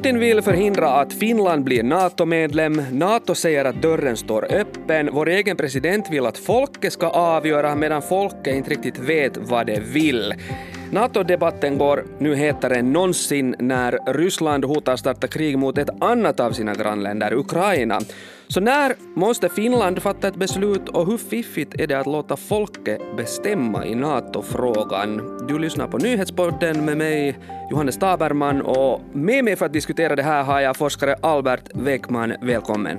Putin vill förhindra att Finland blir NATO-medlem. NATO säger att dörren står öppen. Vår egen president vill att folket ska avgöra medan folket inte riktigt vet vad det vill. NATO-debatten går nu hetare än någonsin när Ryssland hotar starta krig mot ett annat av sina grannländer, Ukraina. Så när måste Finland fatta ett beslut och hur fiffigt är det att låta folket bestämma i NATO-frågan? Du lyssnar på Nyhetspodden med mig, Johannes Taberman, och med mig för att diskutera det här har jag forskare Albert Wekman. Välkommen.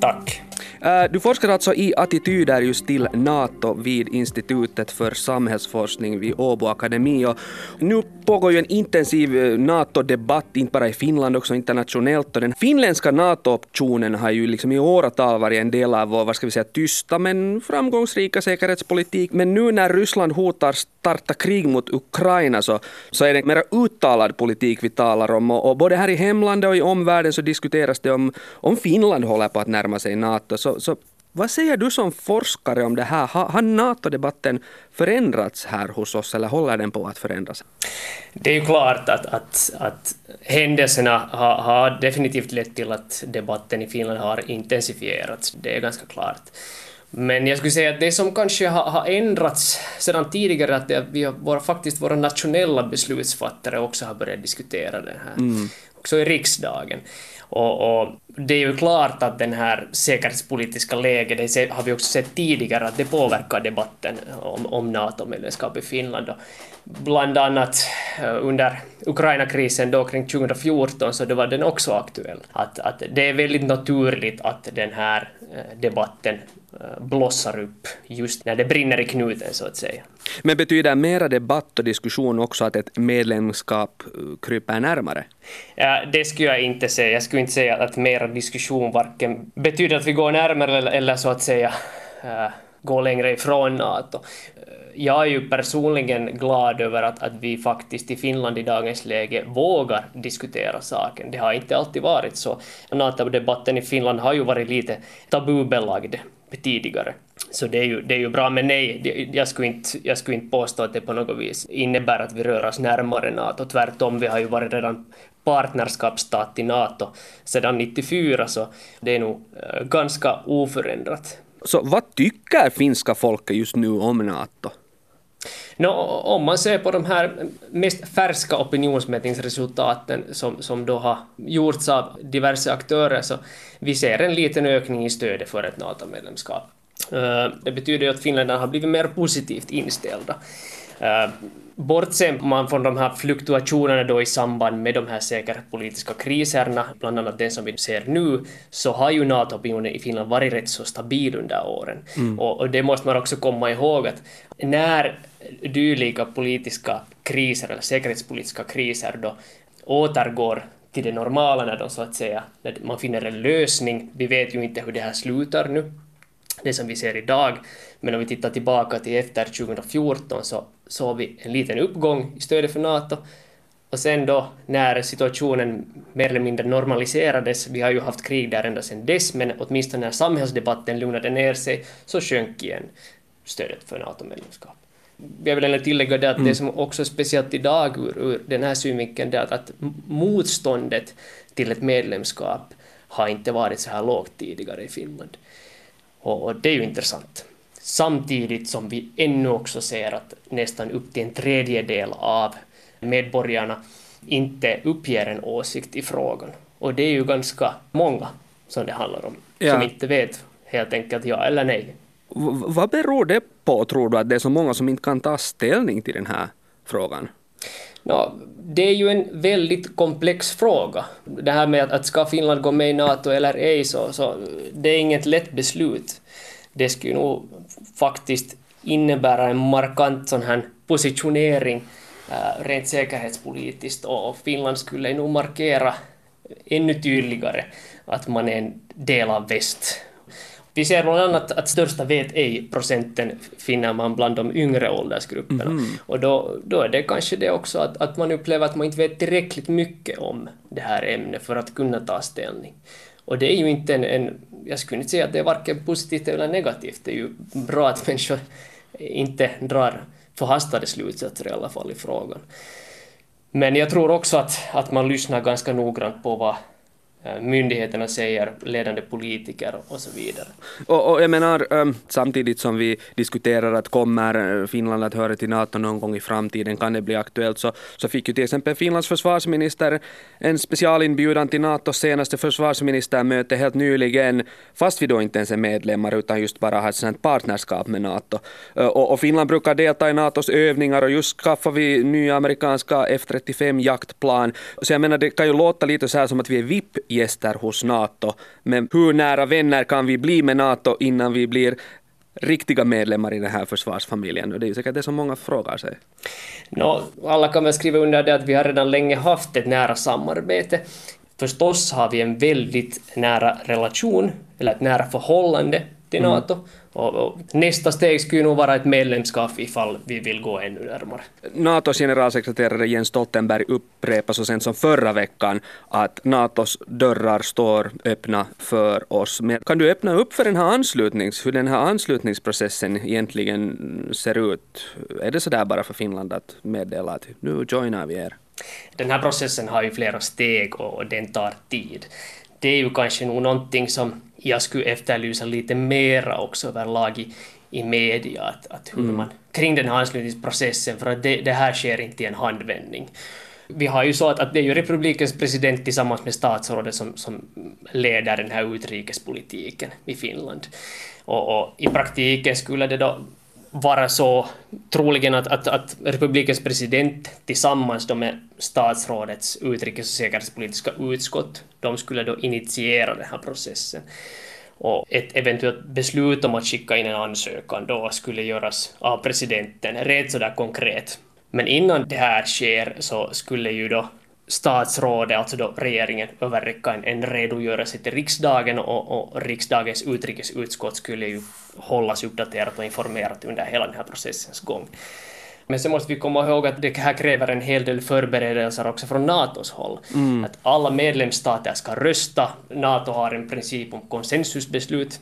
Tack. Eh, du forskar alltså i attityder just till NATO vid Institutet för samhällsforskning vid Åbo Akademi. Och nu pågår ju en intensiv eh, NATO-debatt, inte bara i Finland, också internationellt. Och den finländska NATO-optionen har ju liksom i åratal varit en del av vår, vad ska vi säga, tysta men framgångsrika säkerhetspolitik. Men nu när Ryssland hotar starta krig mot Ukraina så, så är det en mer uttalad politik vi talar om. Och, och både här i hemlandet och i omvärlden så diskuteras det om, om Finland håller på att närma sig NATO. Så, så vad säger du som forskare om det här? Har, har NATO-debatten förändrats här hos oss eller håller den på att förändras? Det är ju klart att, att, att händelserna har, har definitivt lett till att debatten i Finland har intensifierats. Det är ganska klart. Men jag skulle säga att det som kanske har, har ändrats sedan tidigare att det, vi har, våra, faktiskt våra nationella beslutsfattare också har börjat diskutera det här, mm. också i riksdagen. Och, och, det är ju klart att den här säkerhetspolitiska läget, det har vi också sett tidigare, att det påverkar debatten om, om NATO-medlemskap i Finland. Och bland annat eh, under Ukraina-krisen då kring 2014 så då var den också aktuell. Att, att det är väldigt naturligt att den här eh, debatten eh, blossar upp just när det brinner i knuten så att säga. Men betyder mera debatt och diskussion också att ett medlemskap kryper närmare? Ja, det skulle jag inte säga. Jag skulle inte säga att mera diskussion varken betyder att vi går närmare eller, eller så att säga äh, går längre ifrån NATO. Eh, jag är ju personligen glad över att, att vi faktiskt i Finland i dagens läge vågar diskutera saken. Det har inte alltid varit så. NATO-debatten i Finland har ju varit lite tabubelagd tidigare. Så det är ju, det är ju bra, men nej, jag skulle, inte, jag skulle inte påstå att det på något vis innebär att vi rör oss närmare NATO. Tvärtom, vi har ju varit redan partnerskapsstat i NATO sedan 94, så det är nog eh, ganska oförändrat. Så vad tycker finska folket just nu om NATO? No, om man ser på de här mest färska opinionsmätningsresultaten som, som då har gjorts av diverse aktörer så vi ser en liten ökning i stödet för ett NATO-medlemskap. Eh, det betyder ju att finländarna har blivit mer positivt inställda. Eh, bortser man från de här fluktuationerna då i samband med de här säkerhetspolitiska kriserna, bland annat den som vi ser nu, så har ju NATO-opinionen i Finland varit rätt så stabil under åren. Mm. Och, och, det måste man också komma ihåg att när dylika politiska kriser eller säkerhetspolitiska kriser då återgår till det normala när de så att säga, när man finner en lösning, vi vet ju inte hur det här slutar nu, det som vi ser idag. Men om vi tittar tillbaka till efter 2014 så såg vi en liten uppgång i stödet för NATO. Och sen då när situationen mer eller mindre normaliserades, vi har ju haft krig där ända sedan dess, men åtminstone när samhällsdebatten lugnade ner sig så sjönk igen stödet för NATO-medlemskap. Jag vill ändå tillägga det att mm. det som också är speciellt idag ur, ur den här synvinkeln, är att, att motståndet till ett medlemskap har inte varit så här lågt tidigare i Finland. Och det är ju intressant. Samtidigt som vi ännu också ser att nästan upp till en tredjedel av medborgarna inte uppger en åsikt i frågan. Och det är ju ganska många som det handlar om, ja. som inte vet helt enkelt ja eller nej. V vad beror det på, tror du, att det är så många som inte kan ta ställning till den här frågan? Ja, det är ju en väldigt komplex fråga. Det här med att, att ska Finland gå med i NATO eller ej, så, så det är inget lätt beslut. Det skulle nog faktiskt innebära en markant sån här positionering äh, rent säkerhetspolitiskt och Finland skulle nog markera ännu tydligare att man är en del av väst vi ser bland annat att största vet ej-procenten finner man bland de yngre åldersgrupperna. Mm. Och då, då är det kanske det också att, att man upplever att man inte vet tillräckligt mycket om det här ämnet för att kunna ta ställning. Och det är ju inte en, en jag skulle inte säga att det är varken positivt eller negativt, det är ju bra att människor inte drar förhastade slutsatser i alla fall i frågan. Men jag tror också att, att man lyssnar ganska noggrant på vad Eh, myndigheterna säger, ledande politiker och så vidare. Och, och jag menar, ehm, samtidigt som vi diskuterar att kommer eh, Finland att höra till NATO någon gång i framtiden, kan det bli aktuellt, så, så fick ju till exempel Finlands försvarsminister en specialinbjudan till NATOs senaste försvarsministermöte helt nyligen, fast vi då inte ens är medlemmar utan just bara har ett partnerskap med NATO. Eh, och, och, Finland brukar delta i NATOs övningar och just skaffar vi nya amerikanska F-35 jaktplan. Så jag menar, det kan ju låta lite så här som att vi är VIP gäster hos NATO. Men hur nära vänner kan vi bli med NATO innan vi blir riktiga medlemmar i den här försvarsfamiljen? Och det är ju säkert det som många frågar sig. No, alla kan väl skriva under det att vi har redan länge haft ett nära samarbete. Förstås har vi en väldigt nära relation, eller ett nära förhållande till mm. NATO. Mm. Och, och, nästa steg skulle nog vara ett medlemskap ifall vi vill gå ännu närmare. Natos generalsekreterare Jens Stoltenberg upprepade så sent som förra veckan att Natos dörrar står öppna för oss. Men kan du öppna upp för den här anslutnings, hur den här anslutningsprocessen egentligen ser ut? Är det så där bara för Finland att meddela att nu joinar vi er? Den här processen har ju flera steg och den tar tid. Det är ju kanske nog någonting som jag skulle efterlysa lite mera också överlag i, i media, att, att hur mm. man, kring den här anslutningsprocessen, för att det, det, här sker inte i en handvändning. Vi har ju så att, att det är ju republikens president tillsammans med statsrådet som, som leder den här utrikespolitiken i Finland. Och, och i praktiken skulle det då vara så troligen att, att, att republikens president tillsammans då med statsrådets utrikes och säkerhetspolitiska utskott, de skulle då initiera den här processen. Och ett eventuellt beslut om att skicka in en ansökan då skulle göras av presidenten, rätt sådär konkret. Men innan det här sker så skulle ju då statsrådet, alltså då regeringen, överräcka en, en redogörelse till riksdagen och, och riksdagens utrikesutskott skulle ju hållas uppdaterat och informerat under hela den här processens gång. Men sen måste vi komma ihåg att det här kräver en hel del förberedelser också från NATOs håll. Mm. Att alla medlemsstater ska rösta. NATO har en princip om konsensusbeslut.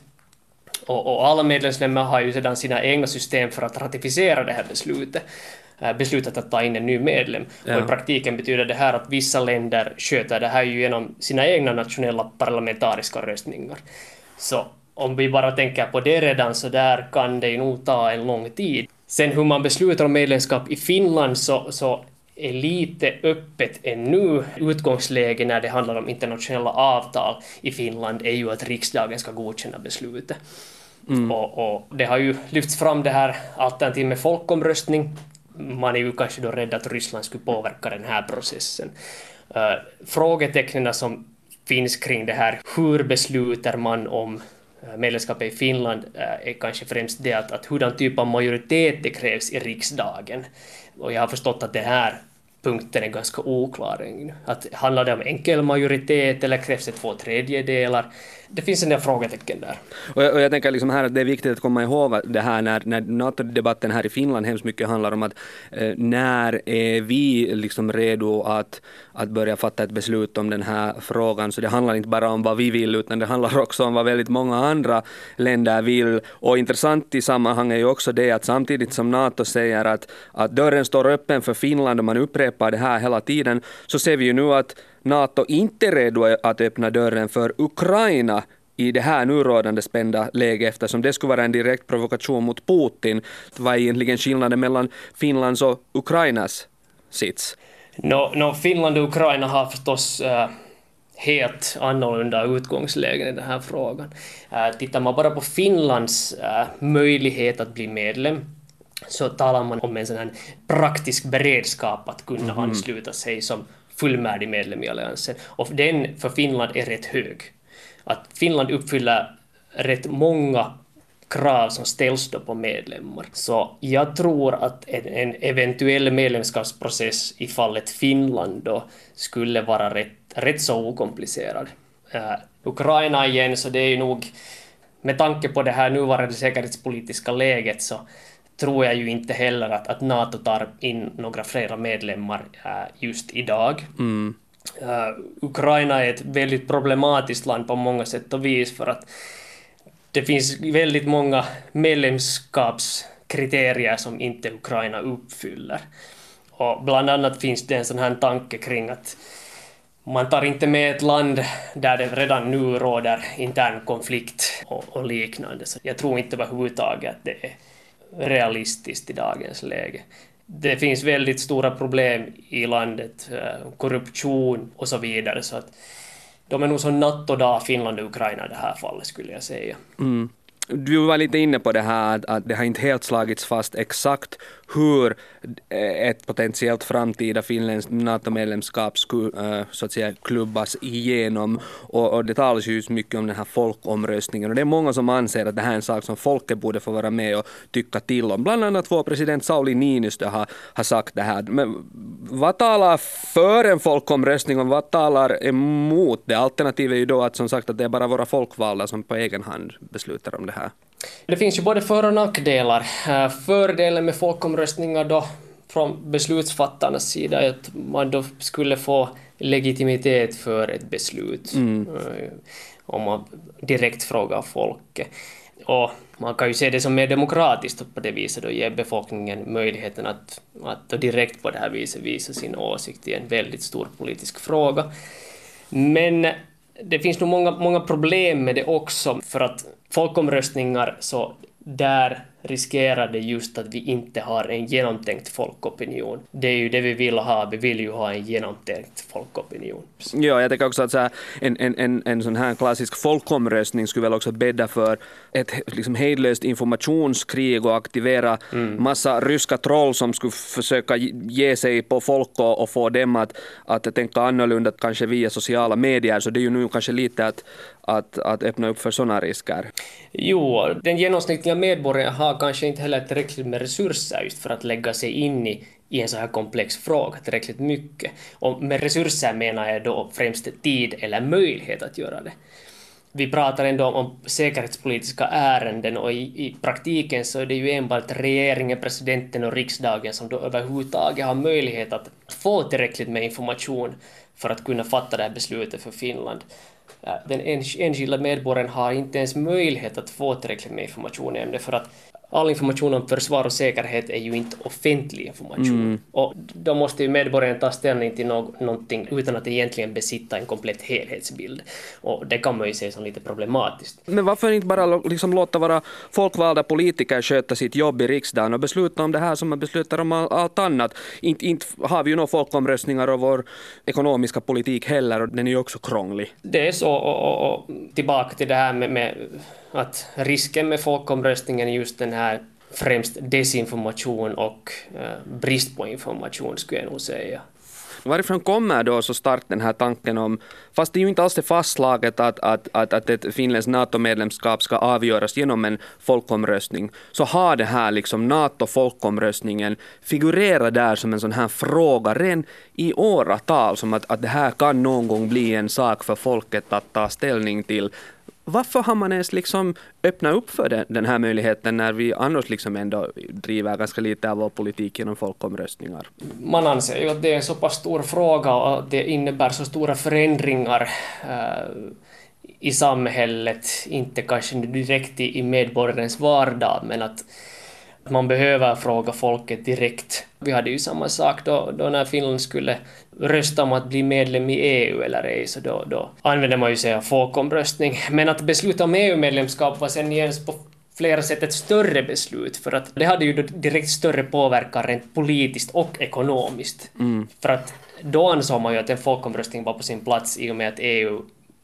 Och, och alla medlemsländer har ju sedan sina egna system för att ratificera det här beslutet. Eh, beslutat att ta in en ny medlem. Ja. Och i praktiken betyder det här att vissa länder sköter det här ju genom sina egna nationella parlamentariska röstningar. Så om vi bara tänker på det redan så där kan det ju nog ta en lång tid. Sen hur man beslutar om medlemskap i Finland så, så är lite öppet ännu. Utgångsläge när det handlar om internationella avtal i Finland är ju att riksdagen ska godkänna beslutet. Mm. Och, och, det har ju lyfts fram det här alternativet med folkomröstning man är ju kanske då rädd att Ryssland skulle påverka den här processen. Uh, frågetecknen som finns kring det här, hur beslutar man om eh, Eh, medlemskapet i Finland eh, är kanske främst det att, att hurdan typ av majoritet det krävs i riksdagen. Och jag har förstått att det här punkten är ganska oklar. Att handlar det om enkel majoritet eller krävs det två tredjedelar? Det finns en del frågetecken där. Och jag, och jag tänker liksom här att det är viktigt att komma ihåg det här när, när NATO-debatten här i Finland hemskt mycket handlar om att eh, när är vi liksom redo att, att börja fatta ett beslut om den här frågan. Så det handlar inte bara om vad vi vill utan det handlar också om vad väldigt många andra länder vill. Och intressant i sammanhanget är ju också det att samtidigt som NATO säger att, att dörren står öppen för Finland och man upprepar det här hela tiden så ser vi ju nu att NATO inte är redo att öppna dörren för Ukraina i det här nu rådande spända läget eftersom det skulle vara en direkt provokation mot Putin. Vad är egentligen skillnaden mellan Finlands och Ukrainas sits? No, no, Finland och Ukraina har förstås äh, helt annorlunda utgångslägen i den här frågan. Äh, tittar man bara på Finlands äh, möjlighet att bli medlem så talar man om en sån här praktisk beredskap att kunna mm. ansluta sig som fullvärdig medlem i alliansen. Och den för Finland är rätt hög. Att Finland uppfyller rätt många krav som ställs då på medlemmar. Så jag tror att en, en eventuell medlemskapsprocess i fallet Finland då skulle vara rätt, rätt så okomplicerad. Uh, Ukraina igen, så det är ju nog med tanke på det här nuvarande säkerhetspolitiska läget så tror jag ju inte heller att, att NATO tar in några flera medlemmar äh, just idag. Mm. Uh, Ukraina är ett väldigt problematiskt land på många sätt och vis för att det finns väldigt många medlemskaps kriterier som inte Ukraina uppfyller. Och bland annat finns det en sån här tanke kring att man tar inte med ett land där det redan nu råder intern konflikt och, och liknande. Så jag tror inte överhuvudtaget att det är realistiskt i dagens läge. Det finns väldigt stora problem i landet, eh, korruption och så vidare, så att de är nog som natt och dag, Finland och Ukraina i det här fallet, skulle jag säga. Mm. Du var lite inne på det här att det har inte helt slagits fast exakt hur eh, ett potentiellt framtida finländskt NATO-medlemskap skulle eh, så att säga klubbas igenom. Och, och det talas ju mycket om den här folkomröstningen och det är många som anser att det här är en sak som folket borde få vara med och tycka till om. Bland annat vår president Sauli Niinistö har, har sagt det här. Men vad talar för en folkomröstning och vad talar emot det? Alternativet är ju då att som sagt att det är bara våra folkvalda som på egen hand beslutar om det här. Det finns ju både för och nackdelar. Eh, fördelen med folkomröstningar då från beslutsfattarnas sida är att man då skulle få legitimitet för ett beslut. Mm. Eh, om man direkt frågar folket. Och man kan ju se det som mer demokratiskt på det viset och ge befolkningen möjligheten att, att direkt på det här viset visa sin åsikt i en väldigt stor politisk fråga. Men det finns nog många, många problem med det också, för att folkomröstningar så där riskerar det just att vi inte har en genomtänkt folkopinion. Det är ju det vi vill ha, vi vill ju ha en genomtänkt folkopinion. Ja, jag tänker också att så här, en, en, en, en sån här klassisk folkomröstning skulle väl också bädda för ett liksom hejdlöst informationskrig och aktivera mm. massa ryska troll som skulle försöka ge sig på folk och, och få dem att, att tänka annorlunda, kanske via sociala medier, så det är ju nu kanske lite att, att, att öppna upp för sådana risker. Jo, den genomsnittliga medborgaren har kanske inte heller tillräckligt med resurser just för att lägga sig in i, i en så här komplex fråga tillräckligt mycket. Och med resurser menar jag då främst tid eller möjlighet att göra det. Vi pratar ändå om säkerhetspolitiska ärenden och i, i praktiken så är det ju enbart regeringen, presidenten och riksdagen som då överhuvudtaget har möjlighet att få tillräckligt med information för att kunna fatta det här beslutet för Finland den enskilda medborgaren har inte ens möjlighet att få tillräckligt med information i ämnet för att all information om försvar och säkerhet är ju inte offentlig information. Mm. Och då måste ju medborgaren ta ställning till no någonting utan att egentligen besitta en komplett helhetsbild. Och det kan man ju se som lite problematiskt. Men varför inte bara liksom låta våra folkvalda politiker sköta sitt jobb i riksdagen och besluta om det här som man beslutar om allt annat? Inte, inte har vi ju några folkomröstningar och vår ekonomiska politik heller och den är ju också krånglig. Det är så och, och, och tillbaka till det här med, med att risken med folkomröstningen är just den här främst desinformation och eh, brist på information skulle jag nog säga. Varifrån kommer då så starkt den här tanken om, fast det är ju inte alls det fastslaget att, att, att, att ett finländskt NATO-medlemskap ska avgöras genom en folkomröstning, så har det här liksom NATO-folkomröstningen figurerat där som en sån här fråga redan i åratal, som att, att det här kan någon gång bli en sak för folket att ta ställning till varför har man ens liksom öppnat upp för den, här möjligheten när vi annars liksom ändå driver ganska lite av vår politik genom folkomröstningar? Man anser ju att det är en så pass stor fråga och att det innebär så stora förändringar äh, i samhället, inte kanske direkt i, i medborgarens vardag, men att man behöver fråga folket direkt. Vi hade ju samma sak då, då när Finland skulle rösta om att bli medlem i EU eller ej, så då, då använde man ju sig av folkomröstning. Men att besluta om EU-medlemskap var sen igen på flera sätt ett större beslut, för att det hade ju direkt större påverkan rent politiskt och ekonomiskt. Mm. För att då ansåg man ju att en folkomröstning var på sin plats i och med att EU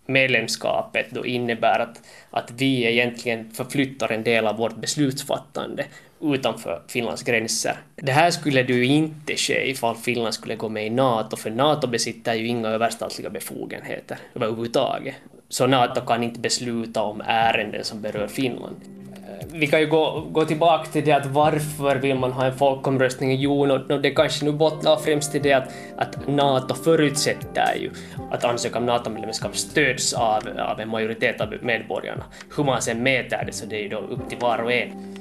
medlemskapet då innebär att, att vi egentligen förflyttar en del av vårt beslutsfattande utanför Finlands gränser. Det här skulle ju inte ske ifall Finland skulle gå med i NATO, för NATO besitter ju inga överstatliga befogenheter överhuvudtaget. Så NATO kan inte besluta om ärenden som berör Finland eh, vi kan ju gå, gå tillbaka till det att varför vill man ha en folkomröstning? Jo, no, det kanske nu bottnar främst i det att, att NATO förutsätter ju att ansökan om NATO-medlemskap stöds av, av en majoritet av medborgarna. Hur man sen mäter det så det är ju då upp till var och en.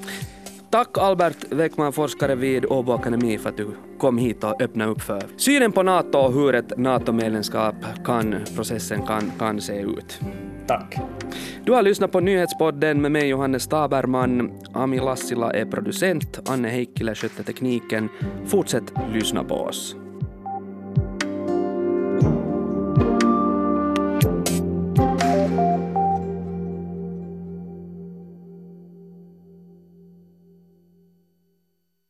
Tack Albert Weckman, forskare vid Åbo Akademi, för att du kom hit och öppnade upp för synen på NATO och hur ett NATO-medlemskap kan, processen kan, kan se ut. Tack. Du har lyssnat på Nyhetspodden med mig Johannes Taberman. Ami Lassila är producent, Anne Heikkilä skötte tekniken. Fortsätt lyssna på oss.